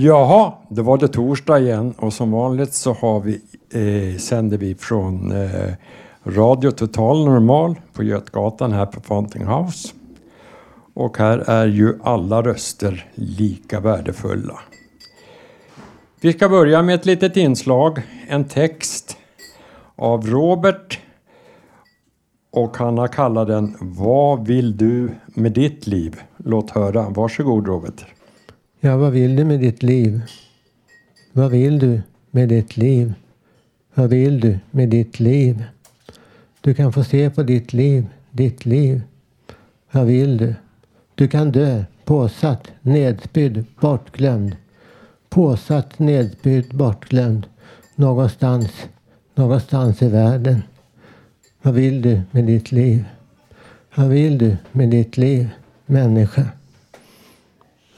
Jaha, då var det torsdag igen och som vanligt så har vi, eh, sänder vi från eh, Radio Total Normal på Götgatan här på Fountain House. Och här är ju alla röster lika värdefulla. Vi ska börja med ett litet inslag, en text av Robert och han har kallat den Vad vill du med ditt liv? Låt höra. Varsågod Robert. Ja, vad vill du med ditt liv? Vad vill du med ditt liv? Vad vill du med ditt liv? Du kan få se på ditt liv, ditt liv. Vad vill du? Du kan dö påsatt, nedspydd, bortglömd. Påsatt, nedspydd, bortglömd. Någonstans, någonstans i världen. Vad vill du med ditt liv? Vad vill du med ditt liv, människa?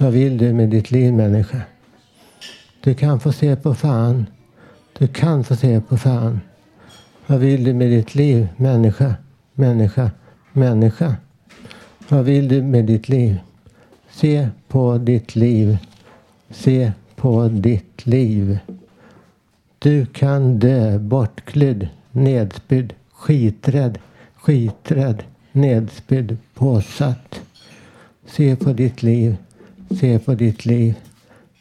Vad vill du med ditt liv människa? Du kan få se på fan. Du kan få se på fan. Vad vill du med ditt liv människa? Människa? Människa? Vad vill du med ditt liv? Se på ditt liv. Se på ditt liv. Du kan dö bortklydd, nedspydd, skiträdd, skiträdd, nedspydd, påsatt. Se på ditt liv. Se på ditt liv.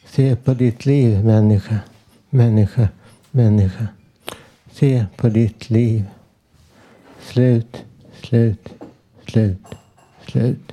Se på ditt liv, människa. Människa, människa. Se på ditt liv. Slut, slut, slut, slut.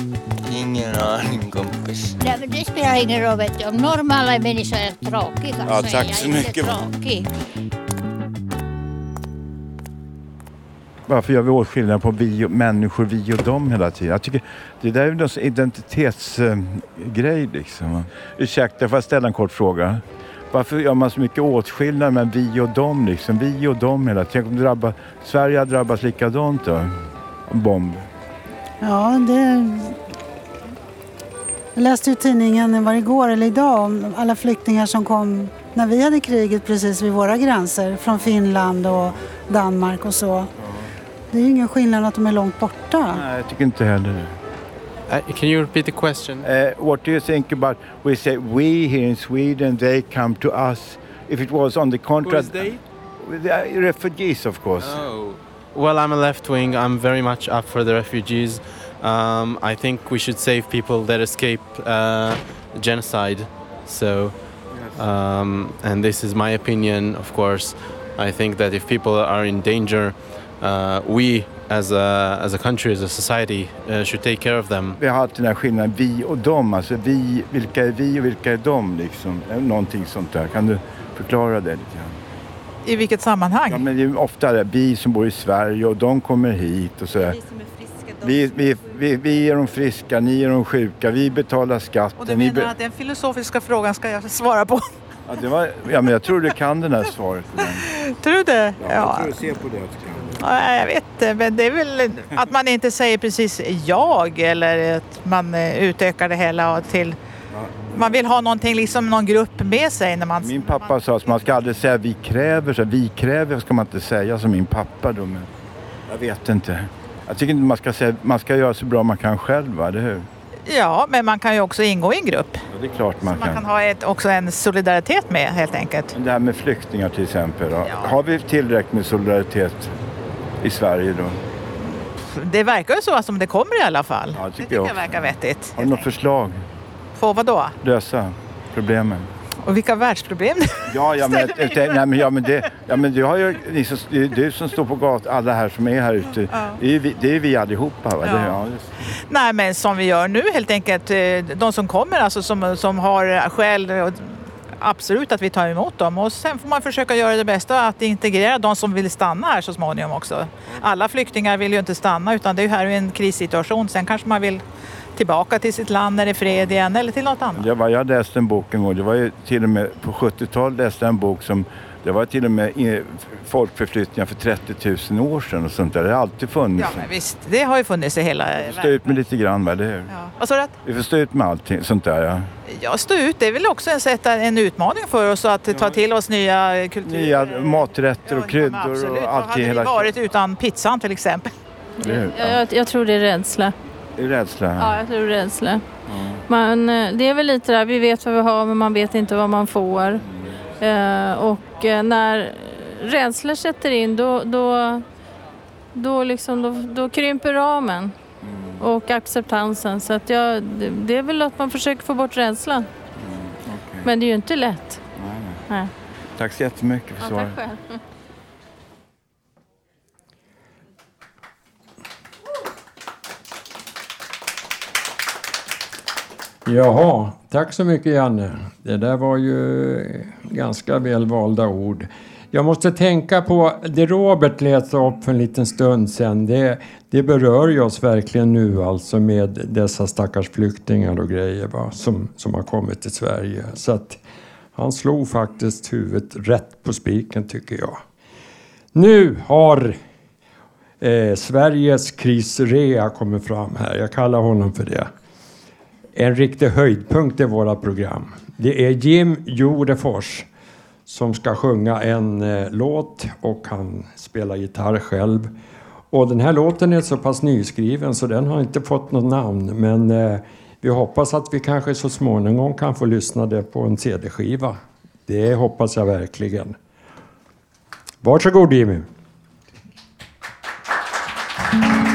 Ingen aning kompis. Nej, men det spelar ingen roll. Vet du. Om normala människor är tråkiga Ja, så är jag så inte mycket. tråkig. Varför gör vi åtskillnad på vi och, människor, vi och dem hela tiden? Jag tycker det där är någon identitetsgrej liksom. Ursäkta, får jag ställa en kort fråga? Varför gör man så mycket åtskillnad med vi och dem liksom? Vi och dem hela tiden. Tänk om drabba, Sverige har drabbats likadant då? En bomb. Ja, det... Jag läste ju i tidningen, var igår eller idag, om alla flyktingar som kom när vi hade kriget precis vid våra gränser. Från Finland och Danmark och så. Det är ju ingen skillnad att de är långt borta. Nej, jag tycker inte heller det. Uh, can you repeat the question? Uh, what do you think about, we say we here in Sweden, they come to us. If it was on the Who is contract... they? The refugees of course. Oh. Well, I'm a left wing. I'm very much up for the refugees. Um, I think we should save people that escape uh, genocide. So, um, and this is my opinion, of course. I think that if people are in danger, uh, we as a, as a country, as a society, uh, should take care of them. Vi har haft den här skillnaden vi och dem. Alltså vi, vilka är vi och vilka är de liksom? Någonting sånt där. Kan du förklara det lite grann? I vilket sammanhang? Ja, men det är ofta det, vi som bor i Sverige och de kommer hit och sådär. Vi, vi, vi, vi är de friska, ni är de sjuka, vi betalar skatten. Och du ni menar att den filosofiska frågan ska jag svara på? ja, det var, ja, men jag tror du kan det här svaret. den. Tror du det? Ja, Jag tror du ser på det att du kan. Ja, jag vet inte, men det är väl att man inte säger precis jag eller att man utökar det hela till... Man vill ha någonting, liksom någon grupp med sig när man... Min pappa sa att man ska aldrig säga vi kräver, så vi kräver ska man inte säga som min pappa då. Men jag vet inte. Jag tycker inte man ska säga, man ska göra så bra man kan själv, va? eller hur? Ja, men man kan ju också ingå i en grupp. Ja, det är klart man, Man kan. kan ha ett, också en solidaritet med helt enkelt. Det här med flyktingar till exempel. Då. Har vi tillräckligt med solidaritet i Sverige då? Det verkar ju så som det kommer i alla fall. Ja, det det tycker tycker jag jag verkar vettigt. Har du något förslag? På vad då? Lösa problemen? Och vilka världsproblem Ja, ja, men, det, nej, men, ja, men, det, ja, men du har ju, ni som, det är du som står på gatan, alla här som är här ute. Det, är, ju vi- det är vi allihopa. Va? Det, ja. Nej, men som vi gör nu helt enkelt. eh, De som kommer, alltså som, som har skäl, och absolut att vi tar emot dem. Och sen får man försöka göra det bästa att integrera de som vill stanna här så småningom också. Alla flyktingar vill ju inte stanna utan det är ju här en krissituation. Sen kanske man vill tillbaka till sitt land när det är fred igen eller till något annat. Jag, var, jag läste en bok en gång, det var ju till och med på 70-talet läste jag en bok som det var till och med i- folkförflyttningar för 30 000 år sedan och sånt där. Det har alltid funnits. Ja, men visst, det har ju funnits i hela Vi får stå ut med lite grann, va? eller hur? Vad sa du? Vi får stå ut med allting sånt där, ja. Ja, stå ut, det är väl också en, sätt, en utmaning för oss att ta till oss nya kulturer. Nya maträtter och kryddor Absolut, och vad allt hade i vi varit utan pizzan till exempel? Jag, jag, jag tror det är rädsla. Rädsla. Ja, jag tror rädsla. Man, eh, det är väl lite där, vi vet vad vi har men man vet inte vad man får. Eh, och eh, när rädsla sätter in då, då, då, liksom, då, då krymper ramen och acceptansen. Så att jag, det, är väl att man försöker få bort rädslan. Men det är ju inte lätt. Nej. Nej. Tack så jättemycket för Ja, svaret. Jaha, tack så mycket Janne. Det där var ju ganska välvalda ord. Jag måste tänka på det Robert läste upp för en liten stund sedan. Det, det berör ju oss verkligen nu alltså med dessa stackars flyktingar och grejer va, som, som har kommit till Sverige. Så att han slog faktiskt huvudet rätt på spiken tycker jag. Nu har eh, Sveriges krisrea kommit fram här. Jag kallar honom för det en riktig höjdpunkt i våra program. Det är Jim Jordefors som ska sjunga en eh, låt och han spelar gitarr själv. Och den här låten är så pass nyskriven så den har inte fått något namn men eh, vi hoppas att vi kanske så småningom kan få lyssna det på en CD-skiva. Det hoppas jag verkligen. Varsågod Jimmy. Mm.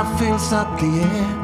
I fills up the air.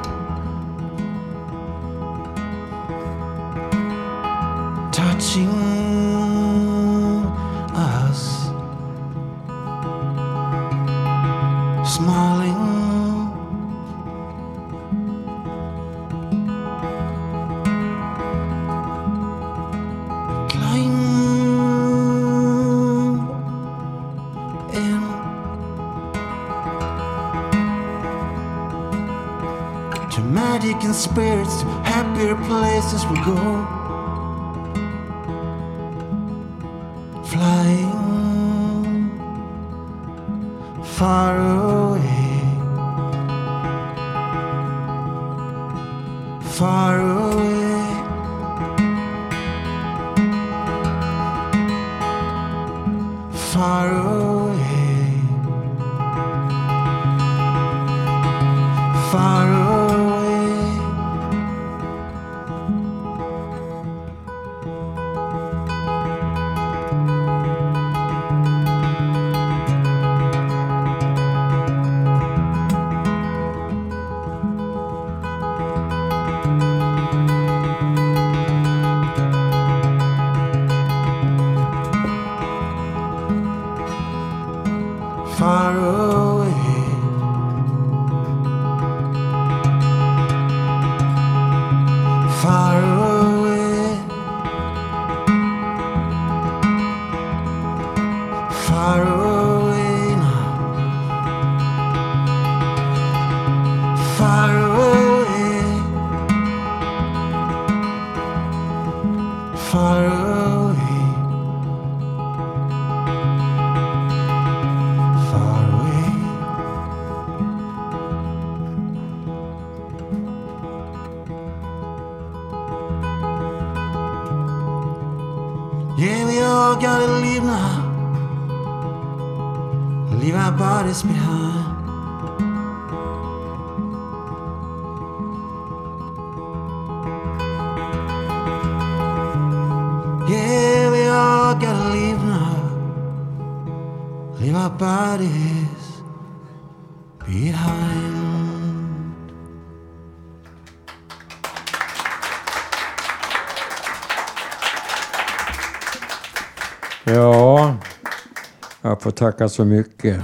Tacka så mycket.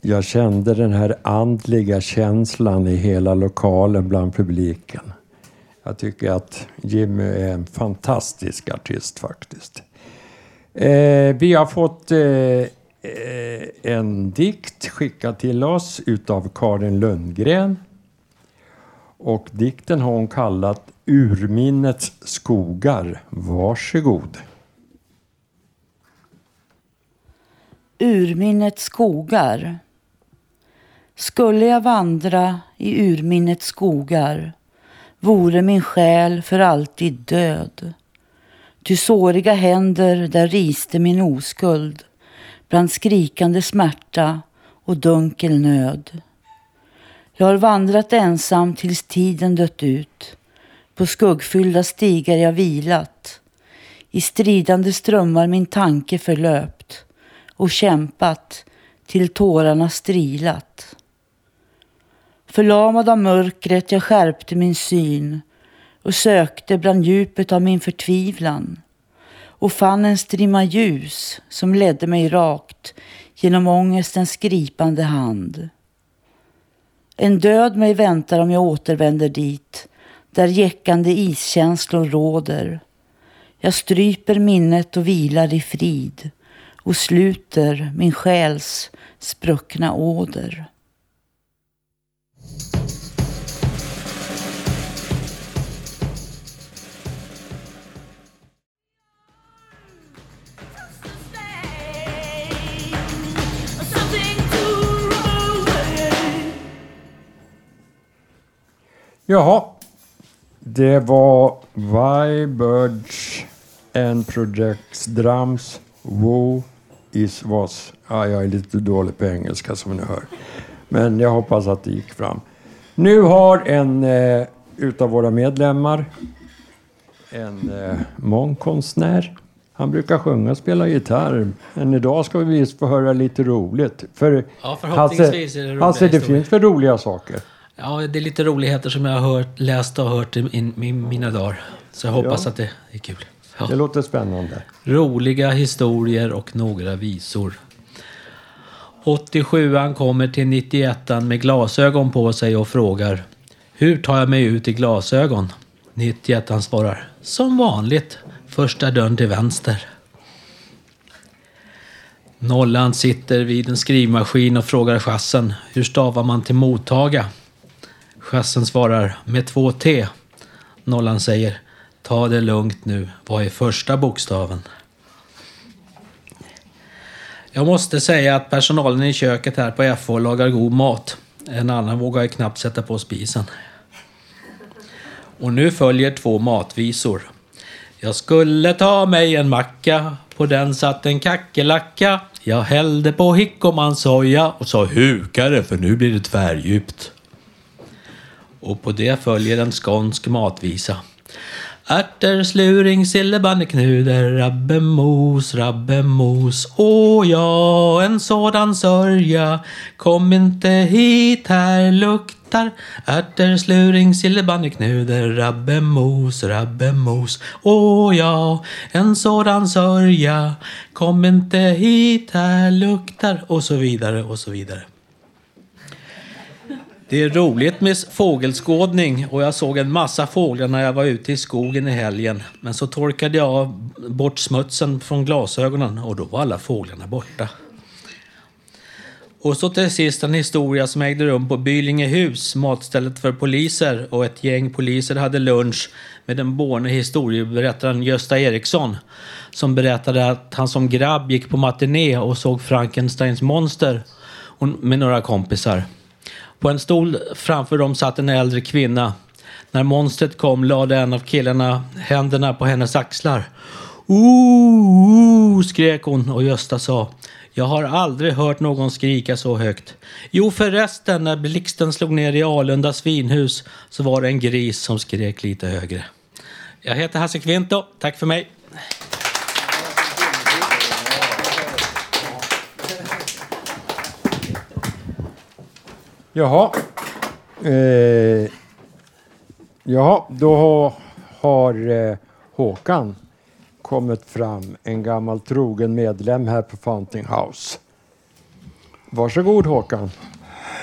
Jag kände den här andliga känslan i hela lokalen bland publiken. Jag tycker att Jimmy är en fantastisk artist faktiskt. Eh, vi har fått eh, eh en dikt skickad till oss utav Karin Lundgren. Och dikten har hon kallat Urminnets skogar. Varsågod. Urminnets skogar. Skulle jag vandra i urminnets skogar vore min själ för alltid död. Ty såriga händer där riste min oskuld bland skrikande smärta och dunkel nöd. Jag har vandrat ensam tills tiden dött ut. På skuggfyllda stigar jag vilat. I stridande strömmar min tanke förlöpt och kämpat till tårarna strilat. Förlamad av mörkret jag skärpte min syn och sökte bland djupet av min förtvivlan och fann en strimma ljus som ledde mig rakt genom ångestens gripande hand. En död mig väntar om jag återvänder dit där jäckande iskänslor råder. Jag stryper minnet och vilar i frid och sluter min själs spruckna åder. Jaha, det var Vibirds and Projects Drums. Woo is was. Ja, jag är lite dålig på engelska som ni hör. Men jag hoppas att det gick fram. Nu har en eh, utav våra medlemmar en eh, mångkonstnär. Han brukar sjunga och spela gitarr. Men idag ska vi visst få höra lite roligt. För Ja, förhoppningsvis är det roliga Hasse, det historier. finns väl roliga saker? Ja, det är lite roligheter som jag har hört, läst och hört i, i mina dagar. Så jag hoppas Ja. att det är kul. Ja. Det låter spännande. Roliga historier och några visor. 87an kommer till 91an med glasögon på sig och frågar Hur tar jag mig ut i glasögon? 91an svarar Som vanligt, första dörren till vänster. Nollan sitter vid en skrivmaskin och frågar chassen Hur stavar man till mottaga? Chassen svarar med två T. Nollan säger Ta det lugnt nu. Vad är första bokstaven? Jag måste säga att personalen i köket här på FH lagar god mat. En annan vågar ju knappt sätta på spisen. Och nu följer två matvisor. Jag skulle ta mig en macka, på den satt en kackerlacka. Jag hällde på hickomansoja och sa hukare för nu blir det tvärdjupt. Och på det följer en skånsk matvisa. Ärtor, sluring, sillebanneknuder, rabbemos, rabbemos. Åh ja, en sådan sörja. Kom inte hit, här luktar ärtor, sluring, sillebanneknuder, rabbemos, rabbemos. Åh ja, en sådan sörja. Kom inte hit, här luktar och så vidare och så vidare. Det är roligt med fågelskådning och jag såg en massa fåglar när jag var ute i skogen i helgen. Men så torkade jag bort smutsen från glasögonen och då var alla fåglarna borta. Och så till sist en historia som ägde rum på Bylingehus, matstället för poliser. Och ett gäng poliser hade lunch med den borne historieberättaren Gösta Eriksson. Som berättade att han som grabb gick på matiné och såg Frankensteins monster med några kompisar. På en stol framför dem satt en äldre kvinna. När monstret kom lade en av killarna händerna på hennes axlar. Ooh, skrek hon och Gösta sa Jag har aldrig hört någon skrika så högt. Jo förresten, när blixten slog ner i Alunda svinhus så var det en gris som skrek lite högre. Jag heter Hasse Kvinto. Tack för mig. Jaha. Eh, jaha, då har, har eh, Håkan kommit fram, en gammal trogen medlem här på Fountain House. Varsågod Håkan.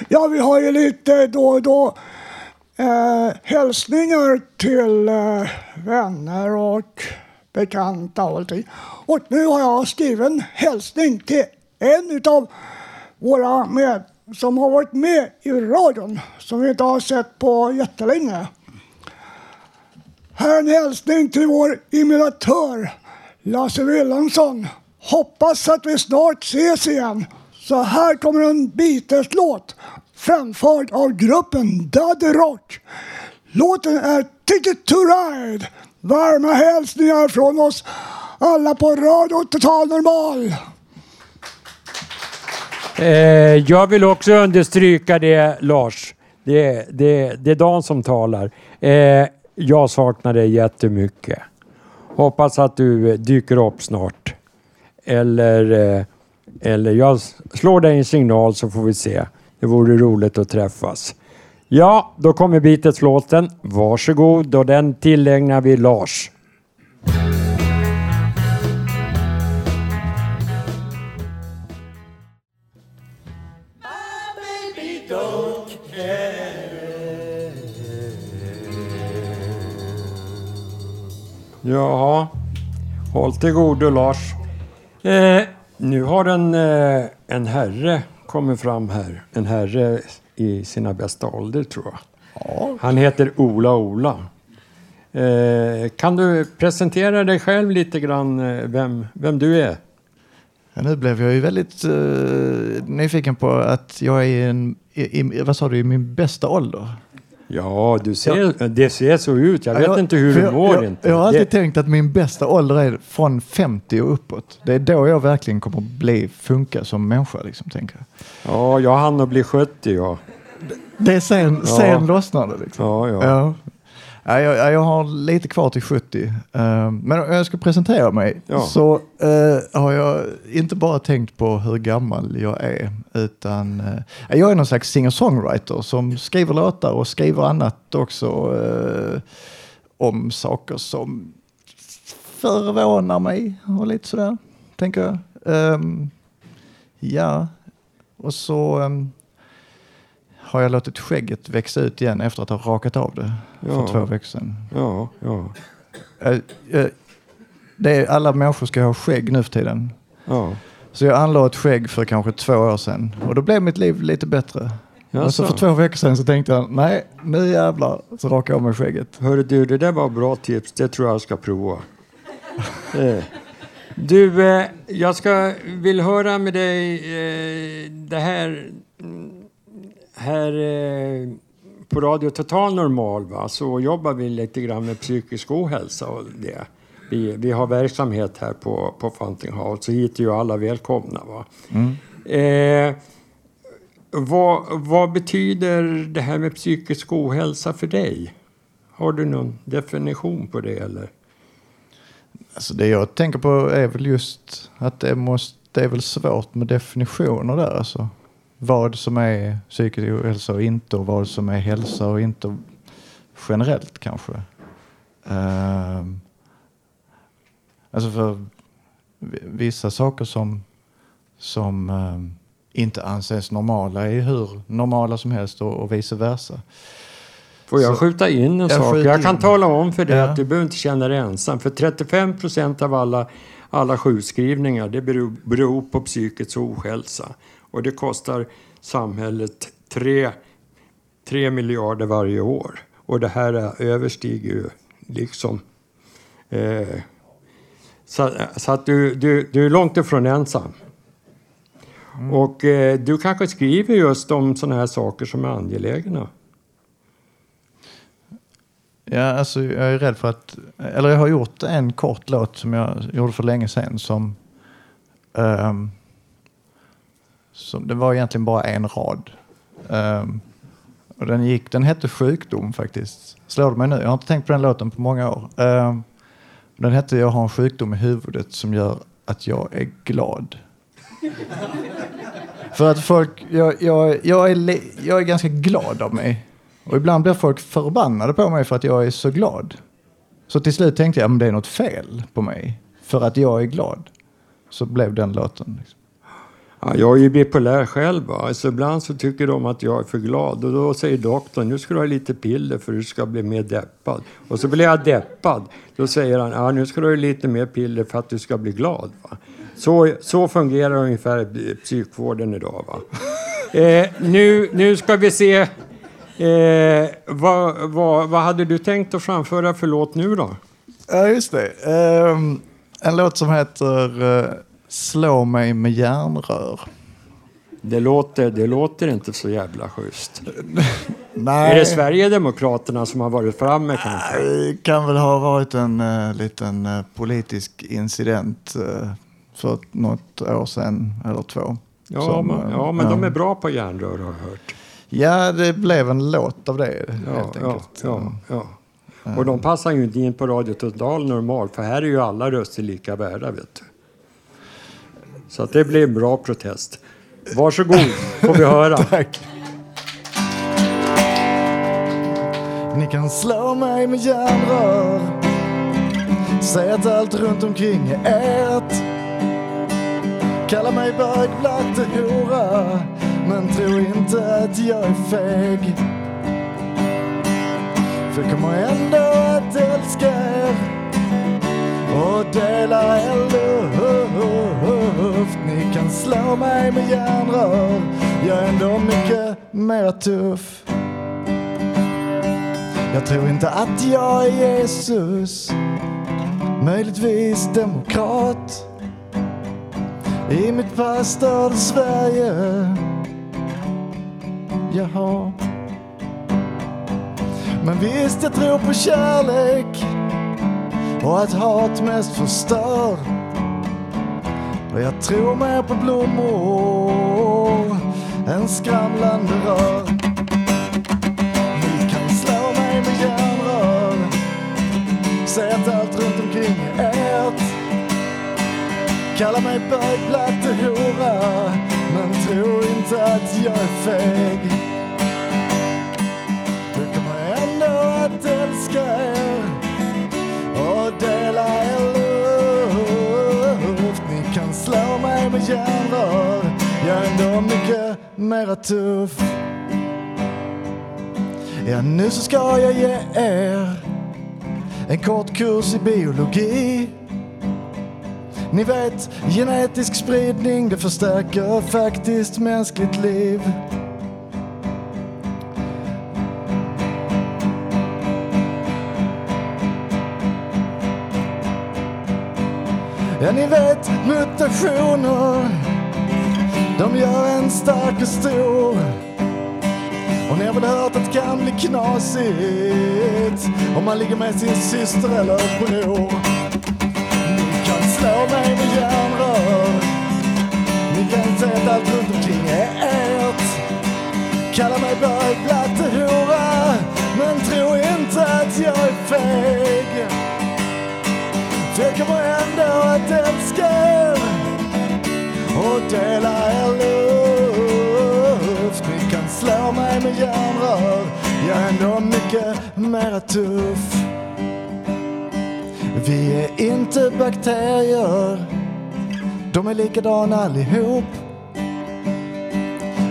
Ja, vi har ju lite då och då eh, hälsningar till eh, vänner och bekanta och allting. Och nu har jag skrivit en hälsning till en utav våra medlemmar som har varit med i radion, som vi inte har sett på jättelänge. Här är en hälsning till vår imitatör Lasse Wilhelmsson. Hoppas att vi snart ses igen. Så här kommer en Beatles-låt framförd av gruppen Daddy Rock. Låten är Ticket to Ride. Varma hälsningar från oss alla på Radio Total Normal. Eh, jag vill också understryka det Lars. Det, det, det är Dan som talar. Eh, jag saknar dig jättemycket. Hoppas att du eh, dyker upp snart. Eller, eh, eller jag slår dig en signal så får vi se. Det vore roligt att träffas. Ja, då kommer Beatles-låten. Varsågod och den tillägnar vi Lars. Jaha, håll till godo Lars. Eh, nu har en, eh, en herre kommit fram här. En herre i sina bästa ålder tror jag. Han heter Ola Ola. Eh, kan du presentera dig själv lite grann, eh, vem, vem du är? Ja, nu blev jag ju väldigt eh, nyfiken på att jag är en, i, i, vad sa du, i min bästa ålder. Ja, du ser, det ser så ut. Jag vet Ja, inte hur du jag, mår jag, inte. Jag har alltid Det- tänkt att min bästa ålder är från 50 och uppåt. Det är då jag verkligen kommer bli, funka som människa. Liksom, tänker jag. Ja, jag hann att bli 70 ja. Det är sen, Ja. sen lossnar det. Liksom. Ja, ja. Ja. Ja, jag, jag har lite kvar till 70. Eh, men om jag ska presentera mig Ja. så eh, har jag inte bara tänkt på hur gammal jag är, utan eh, jag är någon slags singer-songwriter som skriver låtar och skriver annat också eh, om saker som förvånar mig och lite sådär, tänker jag. Ehm, ja, och så ehm, har jag låtit skägget växa ut igen efter att ha rakat av det Ja. för två veckor sedan. Ja, ja. Eh, eh, Det är, alla människor ska ha skägg nu för tiden. Ja. Så jag anlade ett skägg för kanske två år sedan och då blev mitt liv lite bättre. Jaså? Och så för två veckor sedan så tänkte jag, nej, nu jävlar, så rakade jag av mig skägget. Hörru du, det där var bra tips. Det tror jag ska prova. Eh. Du, eh, jag ska, vill höra med dig eh, det här, mm, här eh, på Radio Total Normal va? så jobbar vi lite grann med psykisk ohälsa och det. Vi, vi har verksamhet här på, på Fountain House så hit är ju alla välkomna. Va? Mm. Eh, vad, vad betyder det här med psykisk ohälsa för dig? Har du någon definition på det eller? Alltså det jag tänker på är väl just att det, måste, det är väl svårt med definitioner där alltså. Vad som är psykisk ohälsa och inte och vad som är hälsa och inte generellt kanske. Ehm, alltså för vi- vissa saker som, som ehm, inte anses normala är hur normala som helst och, och vice versa. Får jag Så- skjuta in en Jag sak? Jag kan in. tala om för dig Ja. att du behöver inte känna dig ensam. För 35 procent av alla, alla sjukskrivningar det beror, beror på psykisk ohälsa. Och det kostar samhället 3, 3 miljarder varje år. Och det här är- överstiger ju liksom... Eh, så, så att du, du, du är långt ifrån ensam. Och eh, du kanske skriver just om sådana här saker som är angelägna. Ja, alltså jag är rädd för att, eller jag har gjort en kort låt som jag gjorde för länge sedan som, ehm, som det var egentligen bara en rad. Um, och den gick, den hette Sjukdom faktiskt. Slår det mig nu? Jag har inte tänkt på den låten på många år. Um, den hette Jag har en sjukdom i huvudet som gör att jag är glad. För att folk, jag, jag, jag, är, jag är ganska glad av mig. Och ibland blir folk förbannade på mig för att jag är så glad. Så till slut tänkte jag, men det är något fel på mig. För att jag är glad. Så blev den låten. Liksom. Ja, jag är ju bipolär själv. Va? Alltså ibland så tycker de att jag är för glad och då säger doktorn nu ska du ha lite piller för att du ska bli mer deppad. Och så blir jag deppad. Då säger han ja, nu ska du ha lite mer piller för att du ska bli glad. Va? Så, så fungerar ungefär psykvården idag. Va? Eh, nu, nu ska vi se. Eh, vad, vad, vad hade du tänkt att framföra för låt nu då? Ja, just det. Eh, en låt som heter eh, Slå mig med järnrör. Det låter, det låter inte så jävla schysst. Nej. Är det Sverigedemokraterna som har varit framme kanske? Det kan väl ha varit en uh, liten uh, politisk incident uh, för något år sedan eller två. Ja, Som, men, ja, men ja. de är bra på järnrör har jag hört. Ja, det blev en låt av det Ja, helt ja, enkelt. ja, ja. Och de passar ju inte in på Radio Total normalt, för här är ju alla röster lika värda, vet du. Så att det blir en bra protest. Varsågod, får vi höra. Tack. Ni kan slå mig med järnrör Säg att allt runt omkring är ert Kalla mig bög, blatte, hora Men tro inte att jag är feg För jag kommer ändå att älska er och dela eld och luft. Ni kan slå mig med järnrör. Jag är ändå mycket mer tuff. Jag tror inte att jag är Jesus. Möjligtvis demokrat. I mitt pastor Sverige. Jaha. Men visst, jag tror på kärlek. Och att hat mest förstör. Och jag tror mer på blommor än skramlande rör. Ni kan slå mig med järnrör, Säg att allt runt omkring är ert. Kalla mig bög, blatte, hora. Men tro inte att jag är feg. Jag kommer ändå att älska er ändå mycket mera tuff. Ja, nu så ska jag ge er en kort kurs i biologi. Ni vet, genetisk spridning det förstärker faktiskt mänskligt liv. Ja, ni vet mutationer. De gör en stark och stor. Och ni har väl hört att det kan bli knasigt om man ligger med sin syster eller bror. Ni kan slå mig med järnrör. Ni kan säga att allt runt omkring är ert. Kalla mig bög, blatte, mera tuff. Vi är inte bakterier, de är likadana allihop.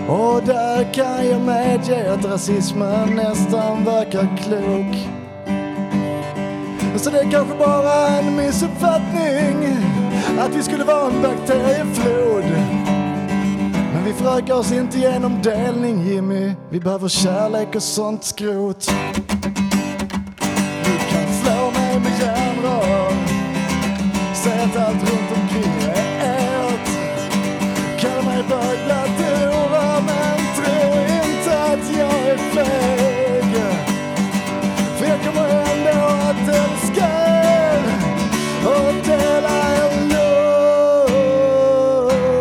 Och där kan jag medge att rasismen nästan verkar klok. Så det är kanske bara en missuppfattning att vi skulle vara en bakterieflod. Men vi förökar oss inte genom delning Jimmy. Vi behöver kärlek och sånt skrot. Säg att allt runt omkring är ert. Kalla mig bög, blatte. Men tro inte att jag är feg. För jag kommer ändå att älska er och dela er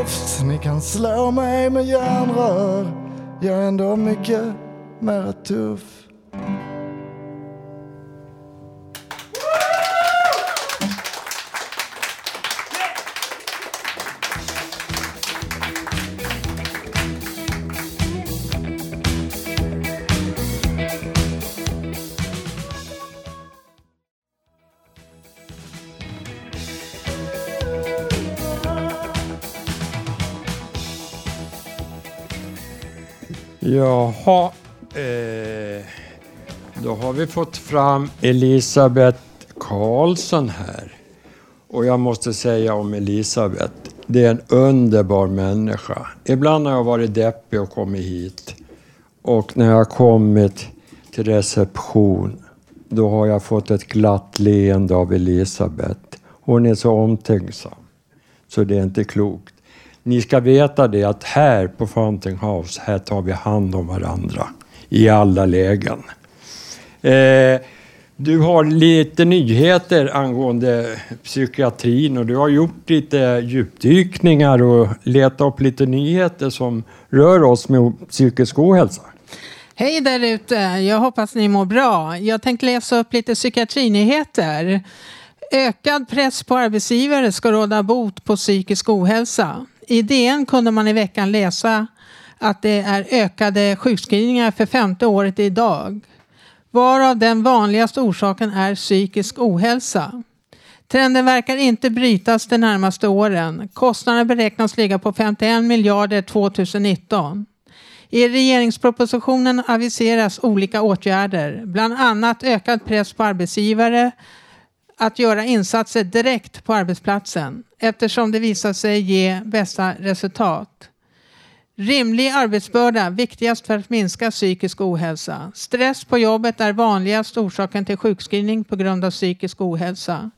luft. Ni kan slå mig med järnrör, jag är ändå mycket mera tuff. Jaha, eh, då har vi fått fram Elisabeth Karlsson här. Och jag måste säga om Elisabeth, det är en underbar människa. Ibland har jag varit deppig och kommit hit. Och när jag kommit till reception, då har jag fått ett glatt leende av Elisabeth. Hon är så omtänksam, så det är inte klokt. Ni ska veta det att här på Fountain House, här tar vi hand om varandra i alla lägen. Eh, du har lite nyheter angående psykiatrin och du har gjort lite djupdykningar och letat upp lite nyheter som rör oss med psykisk ohälsa. Hej där ute! Jag hoppas ni mår bra. Jag tänkte läsa upp lite psykiatrinyheter. Ökad press på arbetsgivare ska råda bot på psykisk ohälsa. I DN kunde man i veckan läsa att det är ökade sjukskrivningar för femte året idag. Varav den vanligaste orsaken är psykisk ohälsa. Trenden verkar inte brytas de närmaste åren. Kostnaderna beräknas ligga på 51 miljarder 2019. I regeringspropositionen aviseras olika åtgärder, bland annat ökad press på arbetsgivare att göra insatser direkt på arbetsplatsen eftersom det visar sig ge bästa resultat. Rimlig arbetsbörda, viktigast för att minska psykisk ohälsa. Stress på jobbet är vanligast orsaken till sjukskrivning på grund av psykisk ohälsa.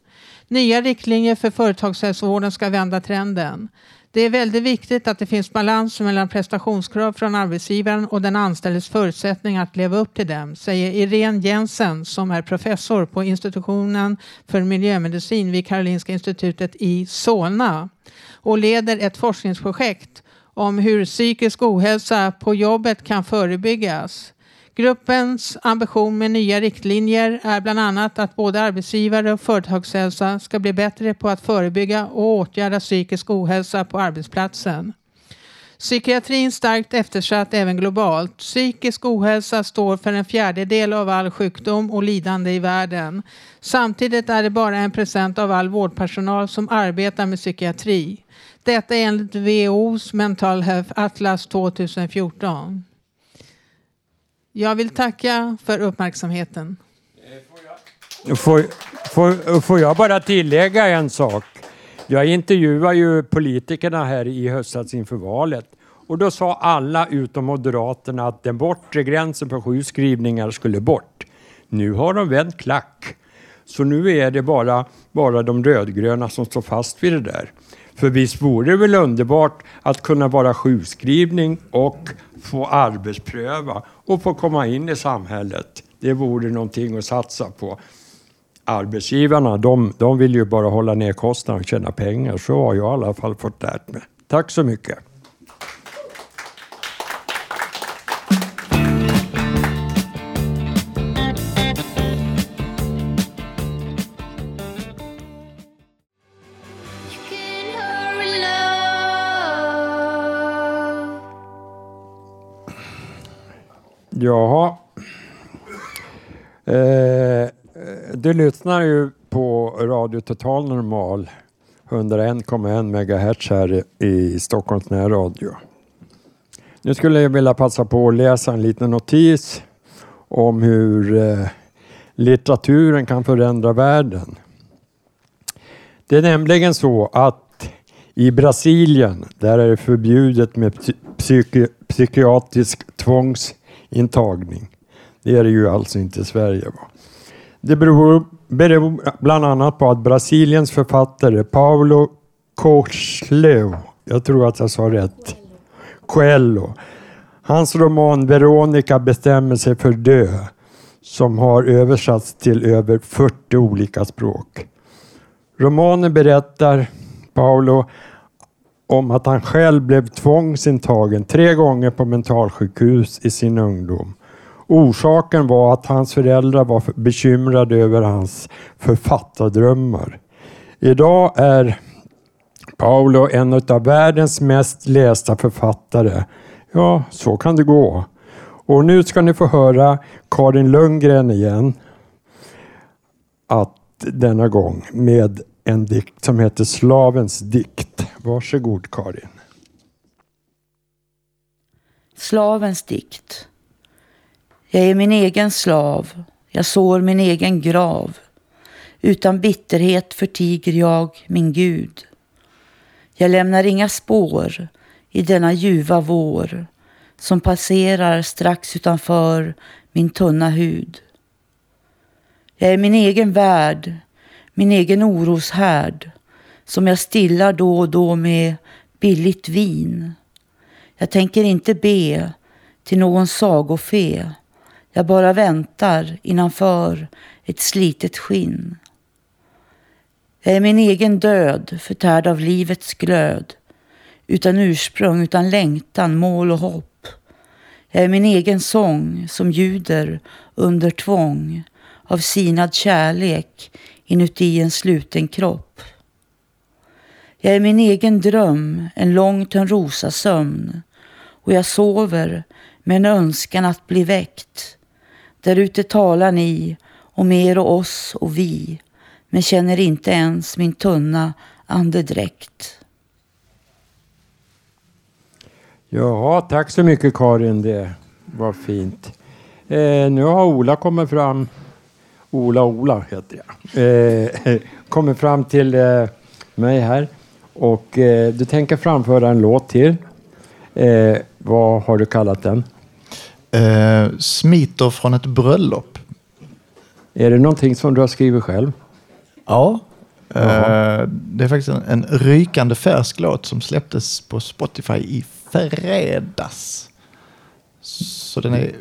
Nya riktlinjer för företagshälsovården ska vända trenden. Det är väldigt viktigt att det finns balans mellan prestationskrav från arbetsgivaren och den anställdes förutsättningar att leva upp till dem, säger Irene Jensen som är professor på institutionen för miljömedicin vid Karolinska institutet i Solna och leder ett forskningsprojekt om hur psykisk ohälsa på jobbet kan förebyggas. Gruppens ambition med nya riktlinjer är bland annat att både arbetsgivare och företagshälsa ska bli bättre på att förebygga och åtgärda psykisk ohälsa på arbetsplatsen. Psykiatrin starkt eftersatt även globalt. Psykisk ohälsa står för en fjärdedel av all sjukdom och lidande i världen. Samtidigt är det bara en procent av all vårdpersonal som arbetar med psykiatri. Detta enligt WHOs Mental Health Atlas 2014. Jag vill tacka för uppmärksamheten. Får, får, får jag bara tillägga en sak? Jag intervjuade ju politikerna här i höstas inför valet och då sa alla utom Moderaterna att den bortre gränsen för sjukskrivningar skulle bort. Nu har de vänt klack. Så nu är det bara, bara de rödgröna som står fast vid det där. För visst vore det väl underbart att kunna vara sjukskrivning och få arbetspröva och få komma in i samhället. Det vore någonting att satsa på. Arbetsgivarna, de, de vill ju bara hålla ner kostnaderna och tjäna pengar. Så har jag i alla fall fått lärt mig. Tack så mycket. Jaha. Eh, du lyssnar ju på Radio Total Normal 101,1 MHz här i Stockholms närradio. Nu skulle jag vilja passa på att läsa en liten notis om hur eh, litteraturen kan förändra världen. Det är nämligen så att i Brasilien, där är det förbjudet med psyki psykiatrisk tvångs intagning. Det är det ju alltså inte i Sverige. Va? Det beror, beror bland annat på att Brasiliens författare Paulo Coelho, jag tror att jag sa rätt, Coelho, hans roman Veronica bestämmer sig för dö, som har översatts till över 40 olika språk. Romanen berättar Paulo om att han själv blev tvångsintagen tre gånger på mentalsjukhus i sin ungdom. Orsaken var att hans föräldrar var bekymrade över hans författardrömmar. Idag är Paolo en av världens mest lästa författare. Ja, så kan det gå. Och nu ska ni få höra Karin Lundgren igen. Att denna gång med en dikt som heter Slavens dikt. Varsågod Karin. Slavens dikt. Jag är min egen slav, jag sår min egen grav. Utan bitterhet förtiger jag min Gud. Jag lämnar inga spår i denna ljuva vår som passerar strax utanför min tunna hud. Jag är min egen värld, min egen oroshärd som jag stillar då och då med billigt vin. Jag tänker inte be till någon sagofe. Jag bara väntar innanför ett slitet skinn. Jag är min egen död, förtärd av livets glöd. Utan ursprung, utan längtan, mål och hopp. Jag är min egen sång som ljuder under tvång av sinad kärlek inuti en sluten kropp. Jag är min egen dröm, en lång törnrosasömn och jag sover med en önskan att bli väckt. Där ute talar ni om er och oss och vi men känner inte ens min tunna andedräkt. Ja, tack så mycket Karin. Det var fint. Eh, nu har Ola kommit fram. Ola Ola heter jag. Eh, kommer fram till eh, mig här. Och eh, du tänker framföra en låt till. Eh, vad har du kallat den? Eh, smiter från ett bröllop. Är det någonting som du har skrivit själv? Ja. Eh, det är faktiskt en, en rykande färsk låt som släpptes på Spotify i fredags. Så den är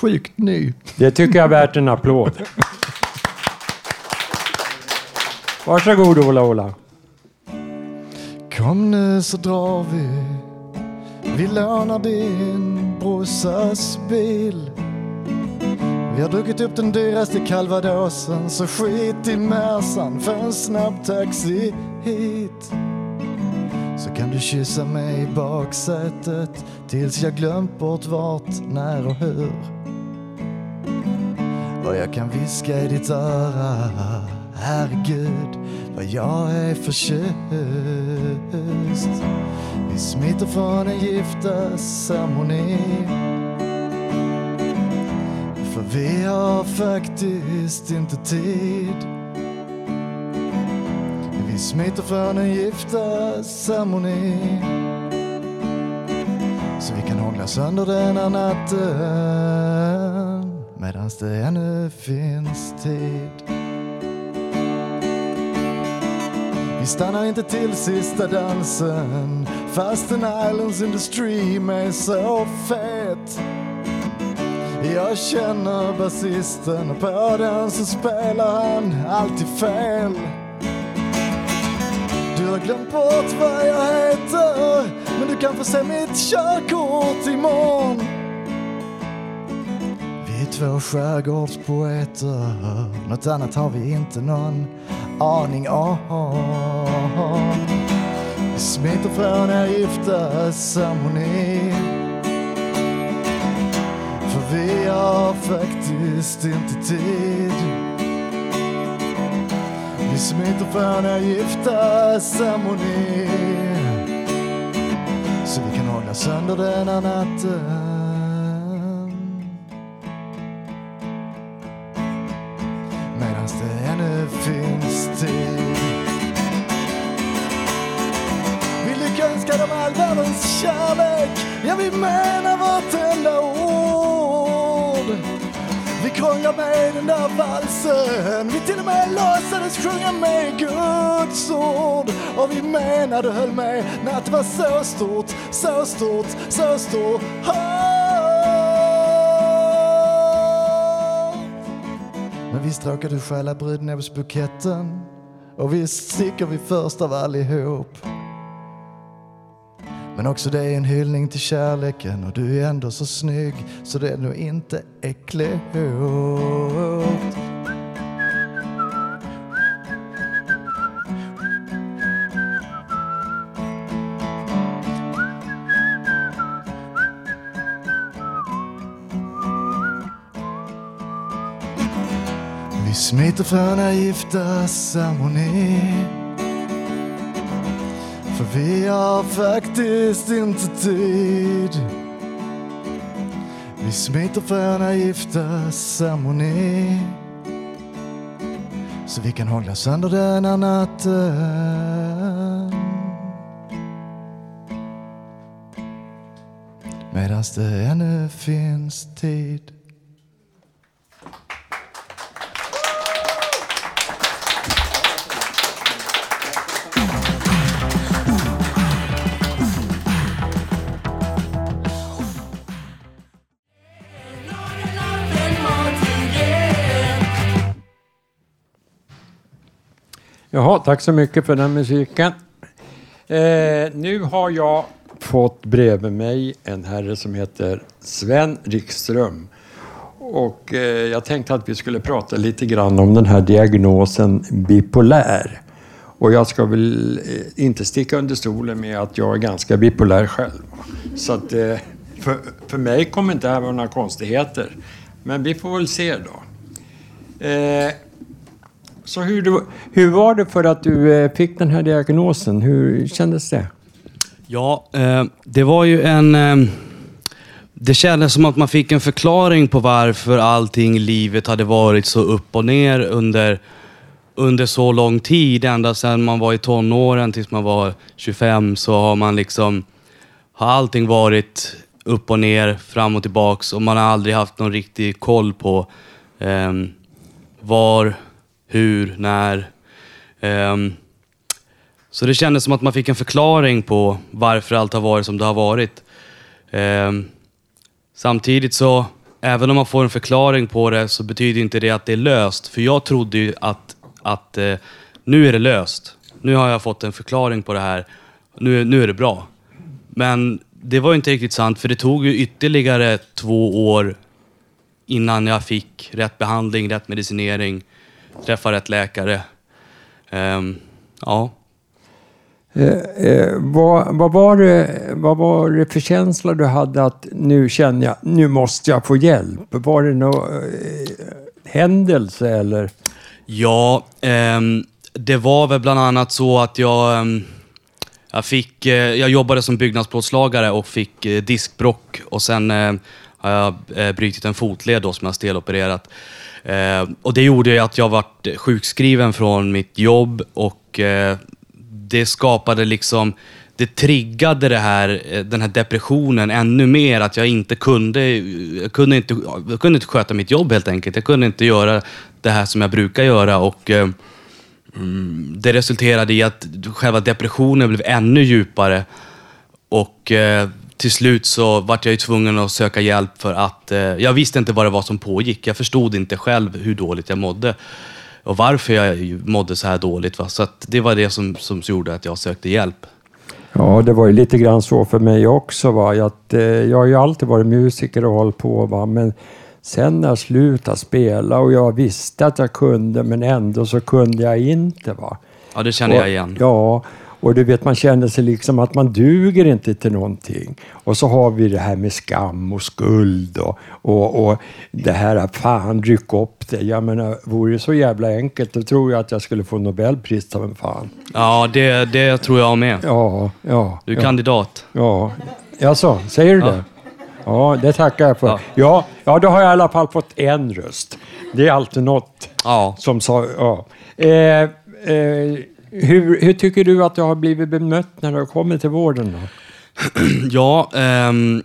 sjukt ny. Det tycker jag är värt en applåd. Varsågod Ola Ola. Kom nu så drar vi. Vi lånar din brorsas bil. Vi har druckit upp den dyraste calvadosen så skit i mässan för en snabb taxi hit. Så kan du kyssa mig i baksätet tills jag glömt bort vart, när och hur. Och jag kan viska i ditt öra, herregud vad jag är förtjust. Vi smiter från en giftasceremoni. För vi har faktiskt inte tid. Vi smiter från en giftasceremoni. Så vi kan hångla sönder den här natten medan det ännu finns tid. Vi stannar inte till sista dansen fastän Islands industry är så fet. Jag känner basisten och på den så spelar han alltid fel. Du har glömt bort vad jag heter men du kan få se mitt körkort imorgon. Vi är två skärgårdspoeter, något annat har vi inte någon aning om. Vi smiter från er gifta ceremoni. För vi har faktiskt inte tid. Vi smiter från er gifta ceremoni. Så vi kan hålla sönder denna natten. Vi menar vartenda ord. Vi krånglar med den där valsen. Vi till och med låtsades sjunga med Guds ord. Och vi menade och höll med när det var så stort, så stort, så stort. Men visst råkade du stjäla brudnäbbsbuketten. Och visst sticker vi först av allihop. Men också det är en hyllning till kärleken och du är ändå så snygg så det är nog inte äckligt. Vi smiter från gifta ceremoni för vi har faktiskt inte tid. Vi smiter från er gifta ceremoni Så vi kan hångla sönder den här natten. Medan det ännu finns tid. Jaha, tack så mycket för den musiken. Eh, nu har jag fått bredvid mig en herre som heter Sven Rikström. Och eh, jag tänkte att vi skulle prata lite grann om den här diagnosen bipolär. Och jag ska väl eh, inte sticka under stolen med att jag är ganska bipolär själv. Så att eh, för, för mig kommer inte det här vara några konstigheter. Men vi får väl se då. Eh, så hur, du, hur var det för att du eh, fick den här diagnosen? Hur kändes det? Ja, eh, det var ju en... Eh, det kändes som att man fick en förklaring på varför allting i livet hade varit så upp och ner under, under så lång tid. Ända sedan man var i tonåren tills man var 25 så har man liksom... Har allting varit upp och ner, fram och tillbaks och man har aldrig haft någon riktig koll på eh, var, hur, när. Um, så det kändes som att man fick en förklaring på varför allt har varit som det har varit. Um, samtidigt så, även om man får en förklaring på det så betyder inte det att det är löst. För jag trodde ju att, att uh, nu är det löst. Nu har jag fått en förklaring på det här. Nu, nu är det bra. Men det var ju inte riktigt sant för det tog ju ytterligare två år innan jag fick rätt behandling, rätt medicinering, träffa rätt läkare. Ehm, ja. Eh, eh, vad, vad, var det, vad var det för känsla du hade att nu känner jag, nu måste jag få hjälp? Var det någon eh, händelse eller? Ja, ehm, det var väl bland annat så att jag, ehm, jag, fick, eh, jag jobbade som byggnadsplåtslagare och fick eh, diskbrock och sen eh, har jag brutit en fotled då, som jag har stelopererat. Eh, och det gjorde ju att jag vart sjukskriven från mitt jobb och eh, det skapade liksom det triggade det här, eh, den här depressionen ännu mer. Att jag inte kunde, jag kunde inte, jag kunde inte sköta mitt jobb helt enkelt. Jag kunde inte göra det här som jag brukar göra. Och eh, mm, Det resulterade i att själva depressionen blev ännu djupare. Och eh, till slut så vart jag ju tvungen att söka hjälp för att eh, jag visste inte vad det var som pågick. Jag förstod inte själv hur dåligt jag mådde och varför jag mådde så här dåligt. Va? Så det var det som, som gjorde att jag sökte hjälp. Ja, det var ju lite grann så för mig också. Va? Att, eh, jag har ju alltid varit musiker och hållit på, va? men sen när jag slutade spela och jag visste att jag kunde, men ändå så kunde jag inte. Va? Ja, det känner och, jag igen. Ja, och du vet, man känner sig liksom att man duger inte till någonting. Och så har vi det här med skam och skuld och, och, och det här att fan, ryck upp det. Jag menar, vore det så jävla enkelt, då tror jag att jag skulle få Nobelpris av en fan. Ja, det, det tror jag med. Ja, ja. Du är ja. kandidat. Ja, Jaså, säger du Ja. det? Ja, det tackar jag för. Ja. Ja. Ja, då har jag i alla fall fått en röst. Det är alltid något som sa... Ja. Eh, eh, hur, hur tycker du att du har blivit bemött när du har kommit till vården? Då? Ja, ehm,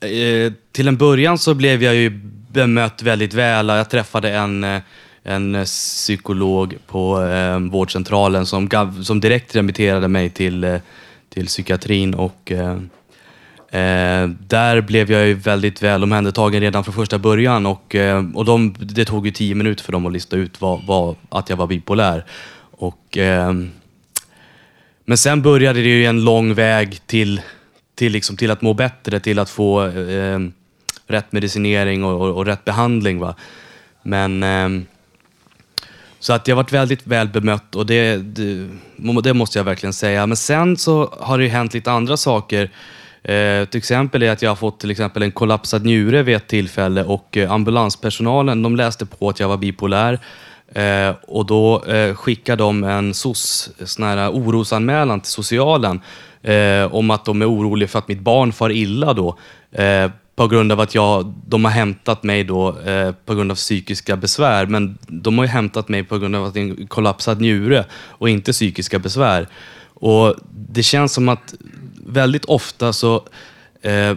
eh, till en början så blev jag ju bemött väldigt väl. Jag träffade en, eh, en psykolog på eh, vårdcentralen som, gav, som direkt remitterade mig till, eh, till psykiatrin. Och, eh, eh där blev jag ju väldigt väl omhändertagen redan från första början. Och, eh, och de, det tog ju tio minuter för dem att lista ut vad, vad, att jag var bipolär. Och, eh, men sen började det ju en lång väg till, till, liksom, till att må bättre, till att få eh, rätt medicinering och, och, och rätt behandling. Va? Men, Eh, så att jag varit väldigt väl bemött och det, det, det måste jag verkligen säga. Men sen så har det ju hänt lite andra saker. Eh, till exempel är att jag har fått till exempel en kollapsad njure vid ett tillfälle och eh, ambulanspersonalen de läste på att jag var bipolär. Eh, och då eh, skickar de en SOS, sån här orosanmälan till socialen eh, om att de är oroliga för att mitt barn far illa då. Eh, på grund av att jag, de har hämtat mig då eh, på grund av psykiska besvär. Men de har ju hämtat mig på grund av att det är en kollapsad njure och inte psykiska besvär. Och det känns som att väldigt ofta så eh,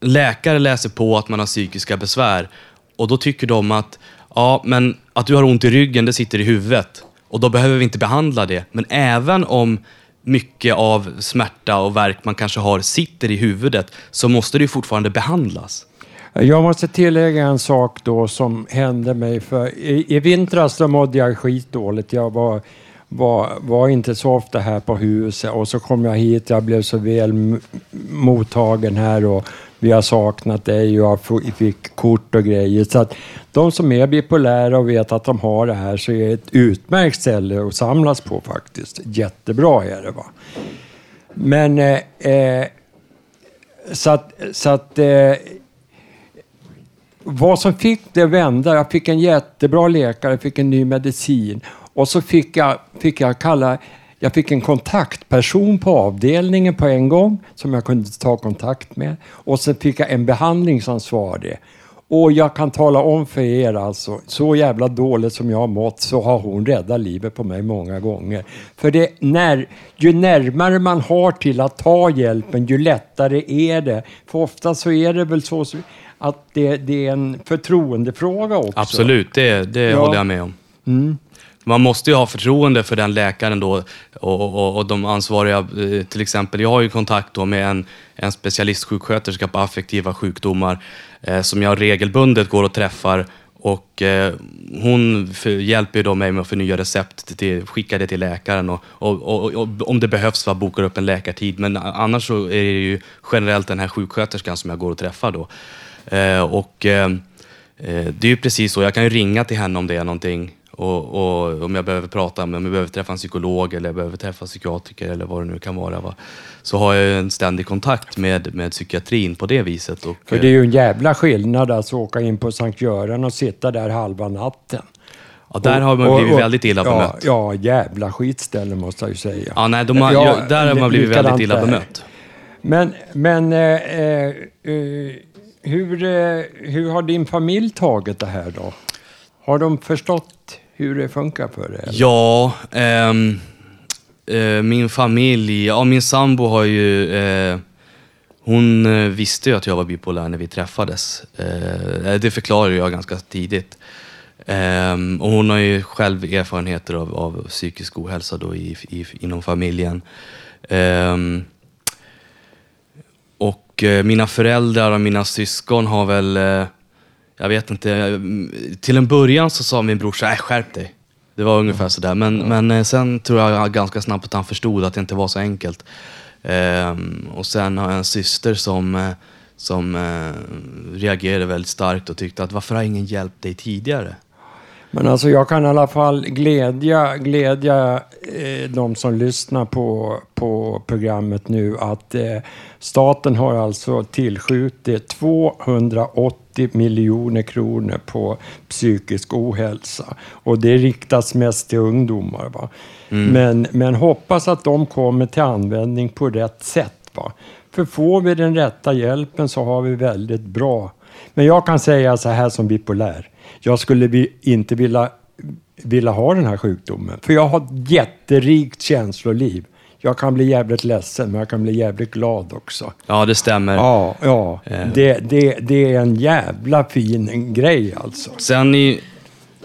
läkare läser på att man har psykiska besvär och då tycker de att ja, men att du har ont i ryggen, det sitter i huvudet och då behöver vi inte behandla det. Men även om mycket av smärta och värk man kanske har sitter i huvudet så måste det ju fortfarande behandlas. Jag måste tillägga en sak då som hände mig. För i, I vintras då mådde jag skitdåligt. Jag var, var, var inte så ofta här på huset och så kom jag hit. Jag blev så väl mottagen här och vi har saknat dig och jag fick kort och grejer. Så att de som är bipolära och vet att de har det här så är det ett utmärkt ställe att samlas på faktiskt. Jättebra är det. va. Men eh, eh, så att, så att eh, vad som fick det att vända, jag fick en jättebra läkare, jag fick en ny medicin och så fick jag, fick jag kalla, jag fick en kontaktperson på avdelningen på en gång som jag kunde ta kontakt med och sen fick jag en behandlingsansvarig. Och jag kan tala om för er alltså, så jävla dåligt som jag har mått så har hon räddat livet på mig många gånger. För det när, ju närmare man har till att ta hjälpen, ju lättare är det. För ofta så är det väl så att det, det är en förtroendefråga också. Absolut, det, det Ja. håller jag med om. Mm. Man måste ju ha förtroende för den läkaren då och, och, och de ansvariga. Eh, till exempel, jag har ju kontakt då med en, en specialistsjuksköterska på affektiva sjukdomar eh, som jag regelbundet går och träffar. Och eh, hon för, hjälper ju då mig med att förnya recept, till, skicka det till läkaren och, och, och, och om det behövs va, bokar upp en läkartid. Men annars så är det ju generellt den här sjuksköterskan som jag går och träffar då. Eh, och, eh, eh det är ju precis så. Jag kan ju ringa till henne om det är någonting. Och, och om jag behöver prata om jag behöver träffa en psykolog eller jag behöver träffa en psykiatriker eller vad det nu kan vara. Va? Så har jag en ständig kontakt med, med psykiatrin på det viset. Och, För det är ju en jävla skillnad alltså att åka in på Sankt Göran och sitta där halva natten. Ja, där har man blivit väldigt illa ja, bemött. Ja, jävla skitställe måste jag ju säga. Ja, nej, har, ja, där har man blivit väldigt illa där. bemött. Men, men eh, eh, eh, hur, eh, hur har din familj tagit det här då? Har de förstått hur det funkar för dig? Ja, ehm, eh, min familj, ja min sambo har ju, eh, hon eh, visste ju att jag var bipolär när vi träffades. Eh, eh det förklarade jag ganska tidigt. Ehm, och hon har ju själv erfarenheter av, av psykisk ohälsa då i, i, inom familjen. Ehm, och eh, mina föräldrar och mina syskon har väl, jag vet inte, till en början så sa min brorsa, äh, skärp dig. Det var ungefär sådär. Men, men eh, sen tror jag ganska snabbt att han förstod att det inte var så enkelt. Ehm, och sen har jag en syster som, eh, som eh, reagerade väldigt starkt och tyckte att varför har ingen hjälpt dig tidigare? Men alltså jag kan i alla fall glädja, glädja eh, de som lyssnar på, på programmet nu att eh, staten har alltså tillskjutit 280 miljoner kronor på psykisk ohälsa. Och det riktas mest till ungdomar. Va? Mm. Men, men hoppas att de kommer till användning på rätt sätt. Va? För får vi den rätta hjälpen så har vi väldigt bra. Men jag kan säga så här som bipolär. Jag skulle inte vilja, vilja ha den här sjukdomen. För jag har ett jätterikt känsloliv. Jag kan bli jävligt ledsen, men jag kan bli jävligt glad också. Ja, det stämmer. Ja, ja. Eh. Det, det, det är en jävla fin grej alltså. Sen i,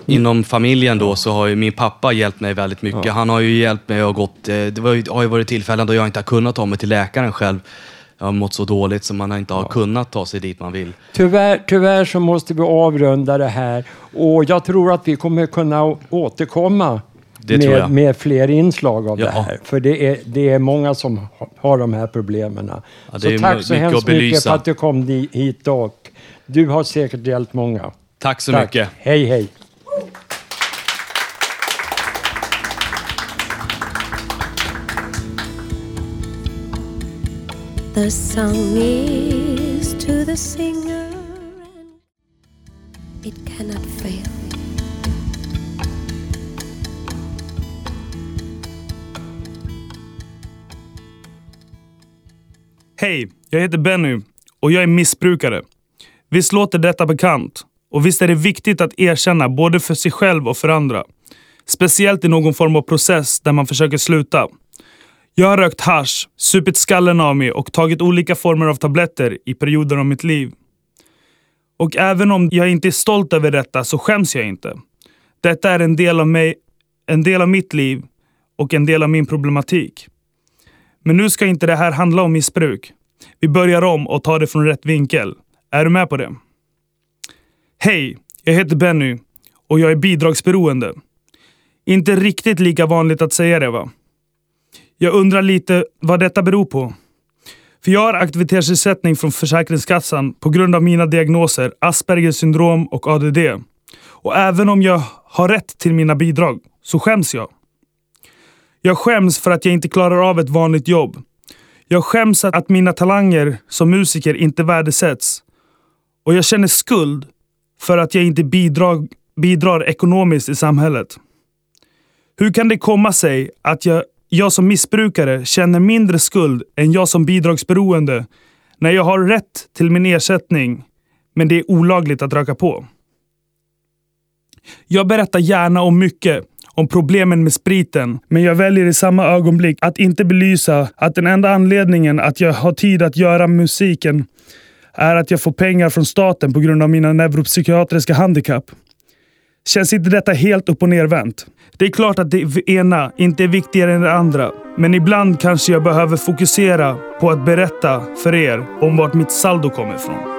inom familjen då så har ju min pappa hjälpt mig väldigt mycket. Ja. Han har ju hjälpt mig och gått, eh, det var ju, har ju varit tillfällen då jag inte har kunnat ta mig till läkaren själv. Jag har mått så dåligt så man inte har kunnat ta sig dit man vill. Tyvärr, tyvärr så måste vi avrunda det här och jag tror att vi kommer kunna återkomma Det tror med, jag. med fler inslag av Ja. det här. För det är, det är många som ha- har de här problemen. Ja, så tack så mycket hemskt mycket för att du kom hit och du har säkert hjälpt många. Tack så Tack. mycket. Hej hej. The song is to the singer, and it cannot fail. Hej, jag heter Benny och jag är missbrukare. Visst låter detta bekant? Och visst är det viktigt att erkänna både för sig själv och för andra. Speciellt i någon form av process där man försöker sluta. Jag har rökt hasch, supit skallen av mig och tagit olika former av tabletter i perioder av mitt liv. Och även om jag inte är stolt över detta så skäms jag inte. Detta är en del av mig, en del av mitt liv och en del av min problematik. Men nu ska inte det här handla om missbruk. Vi börjar om och tar det från rätt vinkel. Är du med på det? Hej, jag heter Benny och jag är bidragsberoende. Inte riktigt lika vanligt att säga det va? Jag undrar lite vad detta beror på. För jag har aktivitetsersättning från Försäkringskassan på grund av mina diagnoser Aspergers syndrom och ADD. Och även om jag har rätt till mina bidrag så skäms jag. Jag skäms för att jag inte klarar av ett vanligt jobb. Jag skäms att, att mina talanger som musiker inte värdesätts. Och jag känner skuld för att jag inte bidrar, bidrar ekonomiskt i samhället. Hur kan det komma sig att jag, jag som missbrukare känner mindre skuld än jag som bidragsberoende när jag har rätt till min ersättning men det är olagligt att röka på? Jag berättar gärna om mycket om problemen med spriten, men jag väljer i samma ögonblick att inte belysa att den enda anledningen att jag har tid att göra musiken är att jag får pengar från staten på grund av mina neuropsykiatriska handikapp. Känns inte detta helt upp och nervänt? Det är klart att det ena inte är viktigare än det andra, men ibland kanske jag behöver fokusera på att berätta för er om vart mitt saldo kommer ifrån.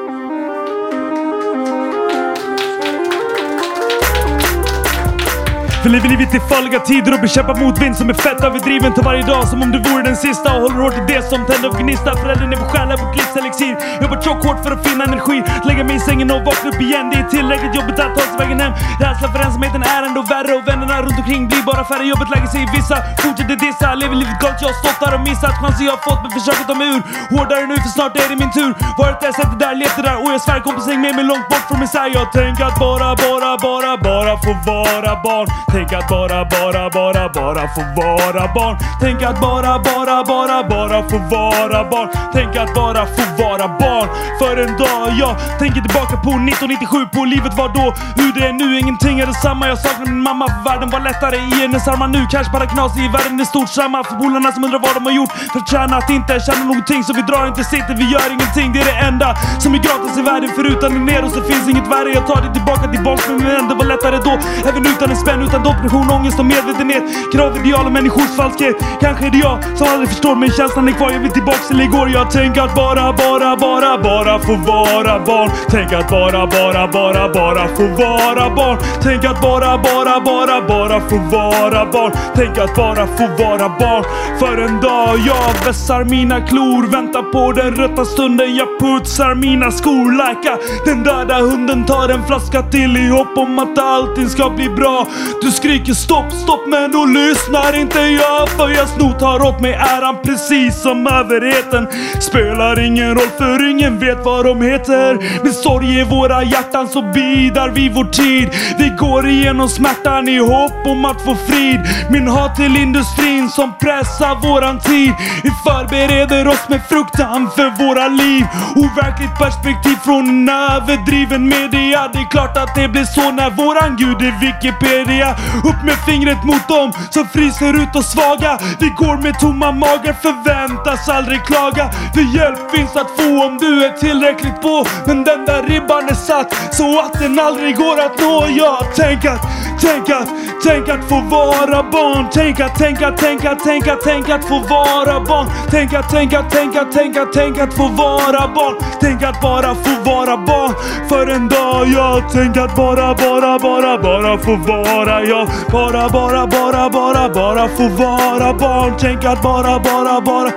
För lever livet i farliga tider och bekämpar motvind som är fett överdriven tar varje dag som om du vore den sista och håller hårt i det som tänder och gnistar. Föräldern är vår själ, är vårt livs elixir. Jobbar tjockt hårt för att finna energi. Lägga mig i sängen och vakna upp igen. Det är tillräckligt jobbigt att ta sig vägen hem. Rädslan för ensamheten är ändå värre och vännerna runt omkring blir bara färre. Jobbet lägger sig i vissa, fortsätter dissa. Lever livet galet, jag har stått där och missat chanser jag har fått men försöker ta mig ur. Hårdare nu för snart är det min tur. Varit där, sett det där, levt det där och jag svär kompis häng med mig långt bort från misär. Jag tänker att bara, bara, bara, bara få vara barn. Tänk att bara, bara, bara, bara få vara barn. Tänk att bara, bara, bara, bara få vara barn. Tänk att bara få vara barn för en dag. Jag tänker tillbaka på 1997, på livet var då. Hur det är nu, ingenting är detsamma. Jag saknar min mamma för världen var lättare i hennes armar nu. Kanske bara knas i världen är stort samma. För polarna som undrar vad de har gjort för att tjäna att inte känna någonting. Så vi drar inte sitter, vi gör ingenting. Det är det enda som är gratis i världen. Förutan en ner så finns inget värre. Jag tar det tillbaka till barnsben men det var lättare då. Även utan en spänn, utan depression, ångest och medvetenhet. Krav, ideal och människors falskhet. Kanske är det jag som aldrig förstår men känslan är kvar. Jag vill tillbaks till igår. Jag tänker att bara, bara, bara, bara få vara barn. Tänk att bara, bara, bara, bara få vara barn. Tänk att bara, bara, bara, bara få vara barn. Tänk att bara få vara barn. För en dag jag vässar mina klor. Väntar på den rätta stunden. Jag putsar mina skor. Läka den döda hunden tar en flaska till i hopp om att allting ska bli bra. Du du skriker stopp, stopp men då lyssnar inte jag. För jag snor tar åt mig äran precis som överheten. Spelar ingen roll för ingen vet vad de heter. Med sorg i våra hjärtan så bidar vi vår tid. Vi går igenom smärtan i hopp om att få frid. Min hat till industrin som pressar våran tid. Vi förbereder oss med fruktan för våra liv. Overkligt perspektiv från en överdriven media. Det är klart att det blir så när våran gud är Wikipedia. Upp med fingret mot dem som fryser ut och svaga. Vi går med tomma magar, förväntas aldrig klaga. För hjälp finns att få om du är tillräckligt på. Men den där ribban är satt så att den aldrig går att nå. Jag tänk att, tänk att, tänk att få vara barn. Tänk att, tänk att, tänk att, tänk att, tänk att få vara barn. Tänk att, tänk att, tänk att, tänk att, tänk att få vara barn. Tänk att bara få vara barn för en dag. Jag tänk att bara, bara, bara, bara få vara jag. Bara, bara, bara, bara, bara få vara barn. Tänk att bara, bara, bara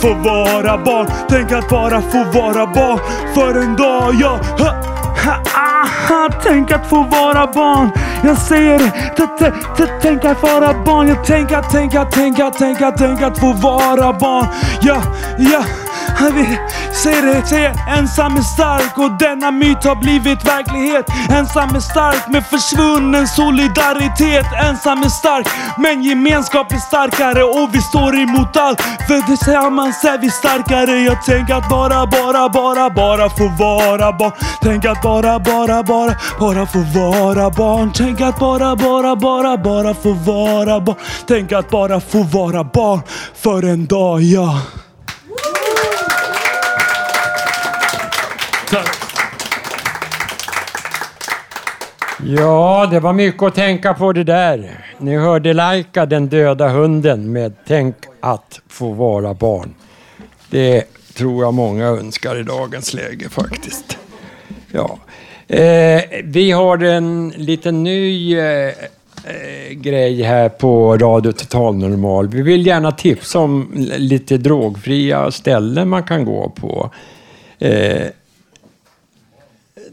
få vara barn. Tänk att bara få vara barn för en dag. Jag aha, tänk att få vara barn. Jag säger det. Tänk att vara barn. Jag tänker, tänka, tänka, tänka att, tänk att få vara barn. Ja, ja. Säg vill det, säger ensam är stark och denna myt har blivit verklighet. Ensam är stark med försvunnen solidaritet. Ensam är stark men gemenskap är starkare och vi står emot allt. För tillsammans är vi starkare. Jag tänker att bara, bara, bara, bara få vara barn. Tänk att bara, bara, bara, bara få vara barn. Tänk att bara, bara, bara, bara få vara barn. Tänk att bara få vara barn för en dag, ja. Tack. Ja, det var mycket att tänka på det där. Ni hörde Laika, den döda hunden, med Tänk att få vara barn. Det tror jag många önskar i dagens läge faktiskt. Ja. Eh, vi har en liten ny eh, eh, grej här på Radio Total Normal. Vi vill gärna tipsa om lite drogfria ställen man kan gå på. Eh,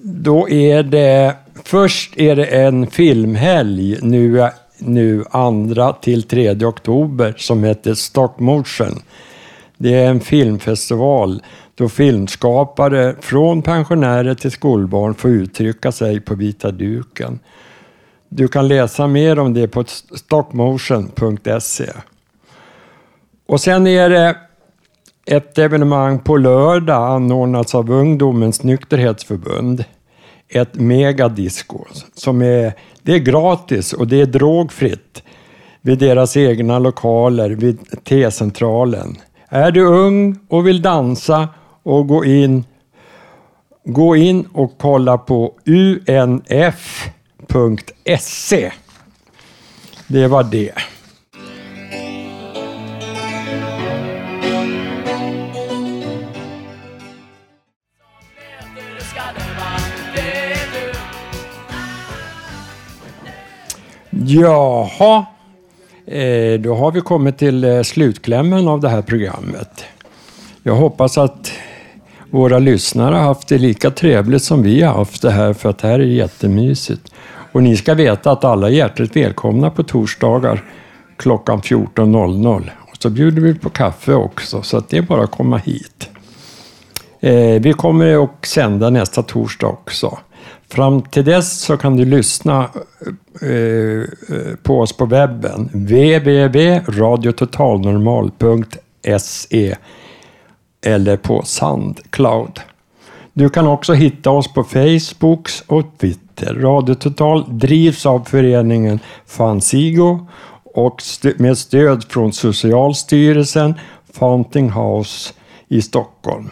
då är det, först är det en filmhelg nu, nu andra till 3 oktober som heter Stock Motion. Det är en filmfestival då filmskapare från pensionärer till skolbarn får uttrycka sig på vita duken. Du kan läsa mer om det på stockmotion.se. Och sen är det ett evenemang på lördag anordnats av Ungdomens nykterhetsförbund. Ett megadisco som är, det är gratis och det är drogfritt vid deras egna lokaler vid T-centralen. Är du ung och vill dansa och gå in, gå in och kolla på unf.se. Det var det. Jaha, eh, då har vi kommit till eh, slutklämmen av det här programmet. Jag hoppas att våra lyssnare har haft det lika trevligt som vi har haft det här, för att det här är jättemysigt. Och ni ska veta att alla är hjärtligt välkomna på torsdagar klockan 14.00. Och så bjuder vi på kaffe också, så att det är bara att komma hit. Eh, vi kommer att sända nästa torsdag också. Fram till dess så kan du lyssna eh, eh, på oss på webben. www.radiototalnormal.se eller på Soundcloud. Du kan också hitta oss på Facebook och Twitter. Radio Total drivs av föreningen Fansigo och med stöd från Socialstyrelsen, Fountain House i Stockholm.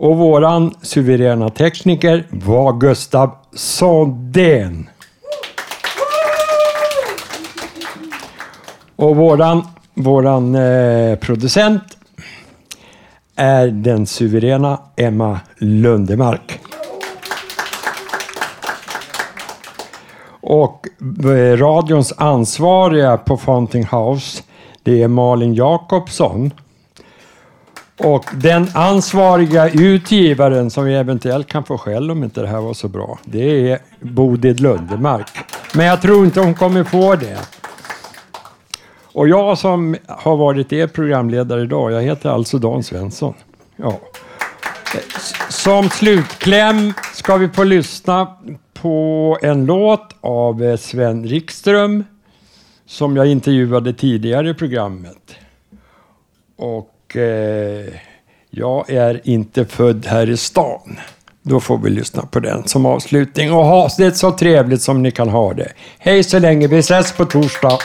Och våran suveräna tekniker var Gustav Sondén. Och våran, våran eh, producent är den suveräna Emma Lundemark. Och eh, radions ansvariga på Fountain House, det är Malin Jakobsson. Och den ansvariga utgivaren som vi eventuellt kan få skäll om inte det här var så bra, det är Bodil Lundemark. Men jag tror inte hon kommer få det. Och jag som har varit er programledare idag, jag heter alltså Dan Svensson. Ja. Som slutkläm ska vi få lyssna på en låt av eh, Sven Rikström som jag intervjuade tidigare i programmet. Och eh, jag är inte född här i stan. Då får vi lyssna på den som avslutning och ha det så trevligt som ni kan ha det. Hej så länge, vi ses på torsdag.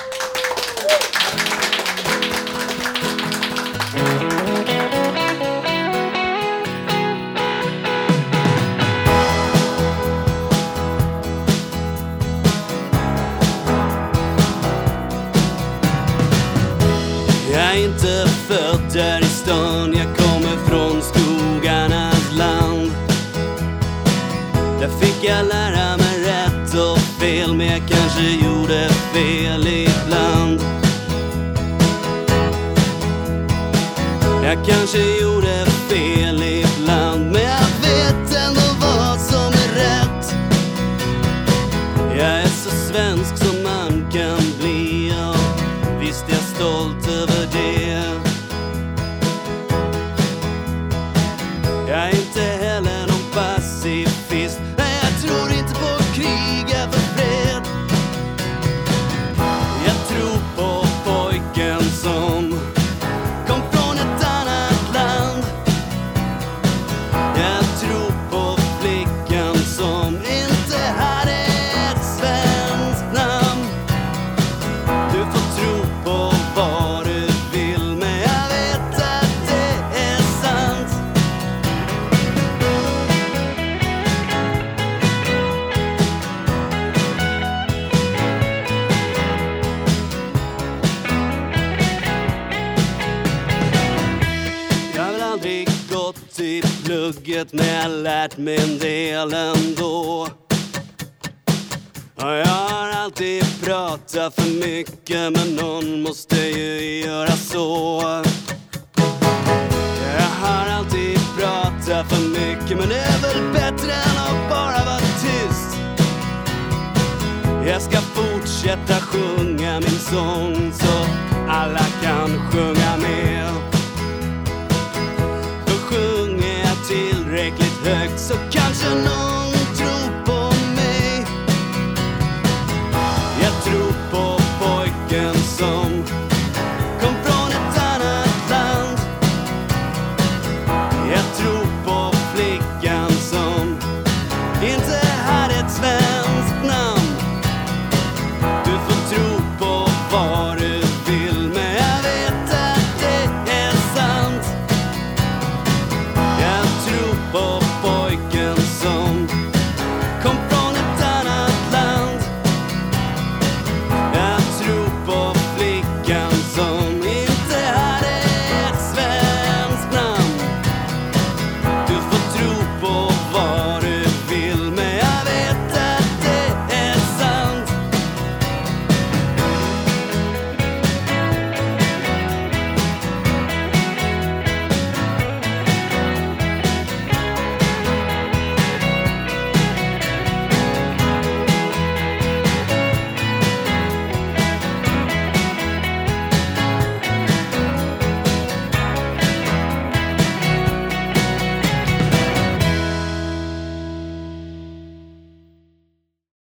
Plugget men jag har lärt mig en del ändå. Jag har alltid pratat för mycket men någon måste ju göra så. Jag har alltid pratat för mycket men det är väl bättre än att bara vara tyst. Jag ska fortsätta sjunga min sång så alla kan sjunga För sjunger jag tillräckligt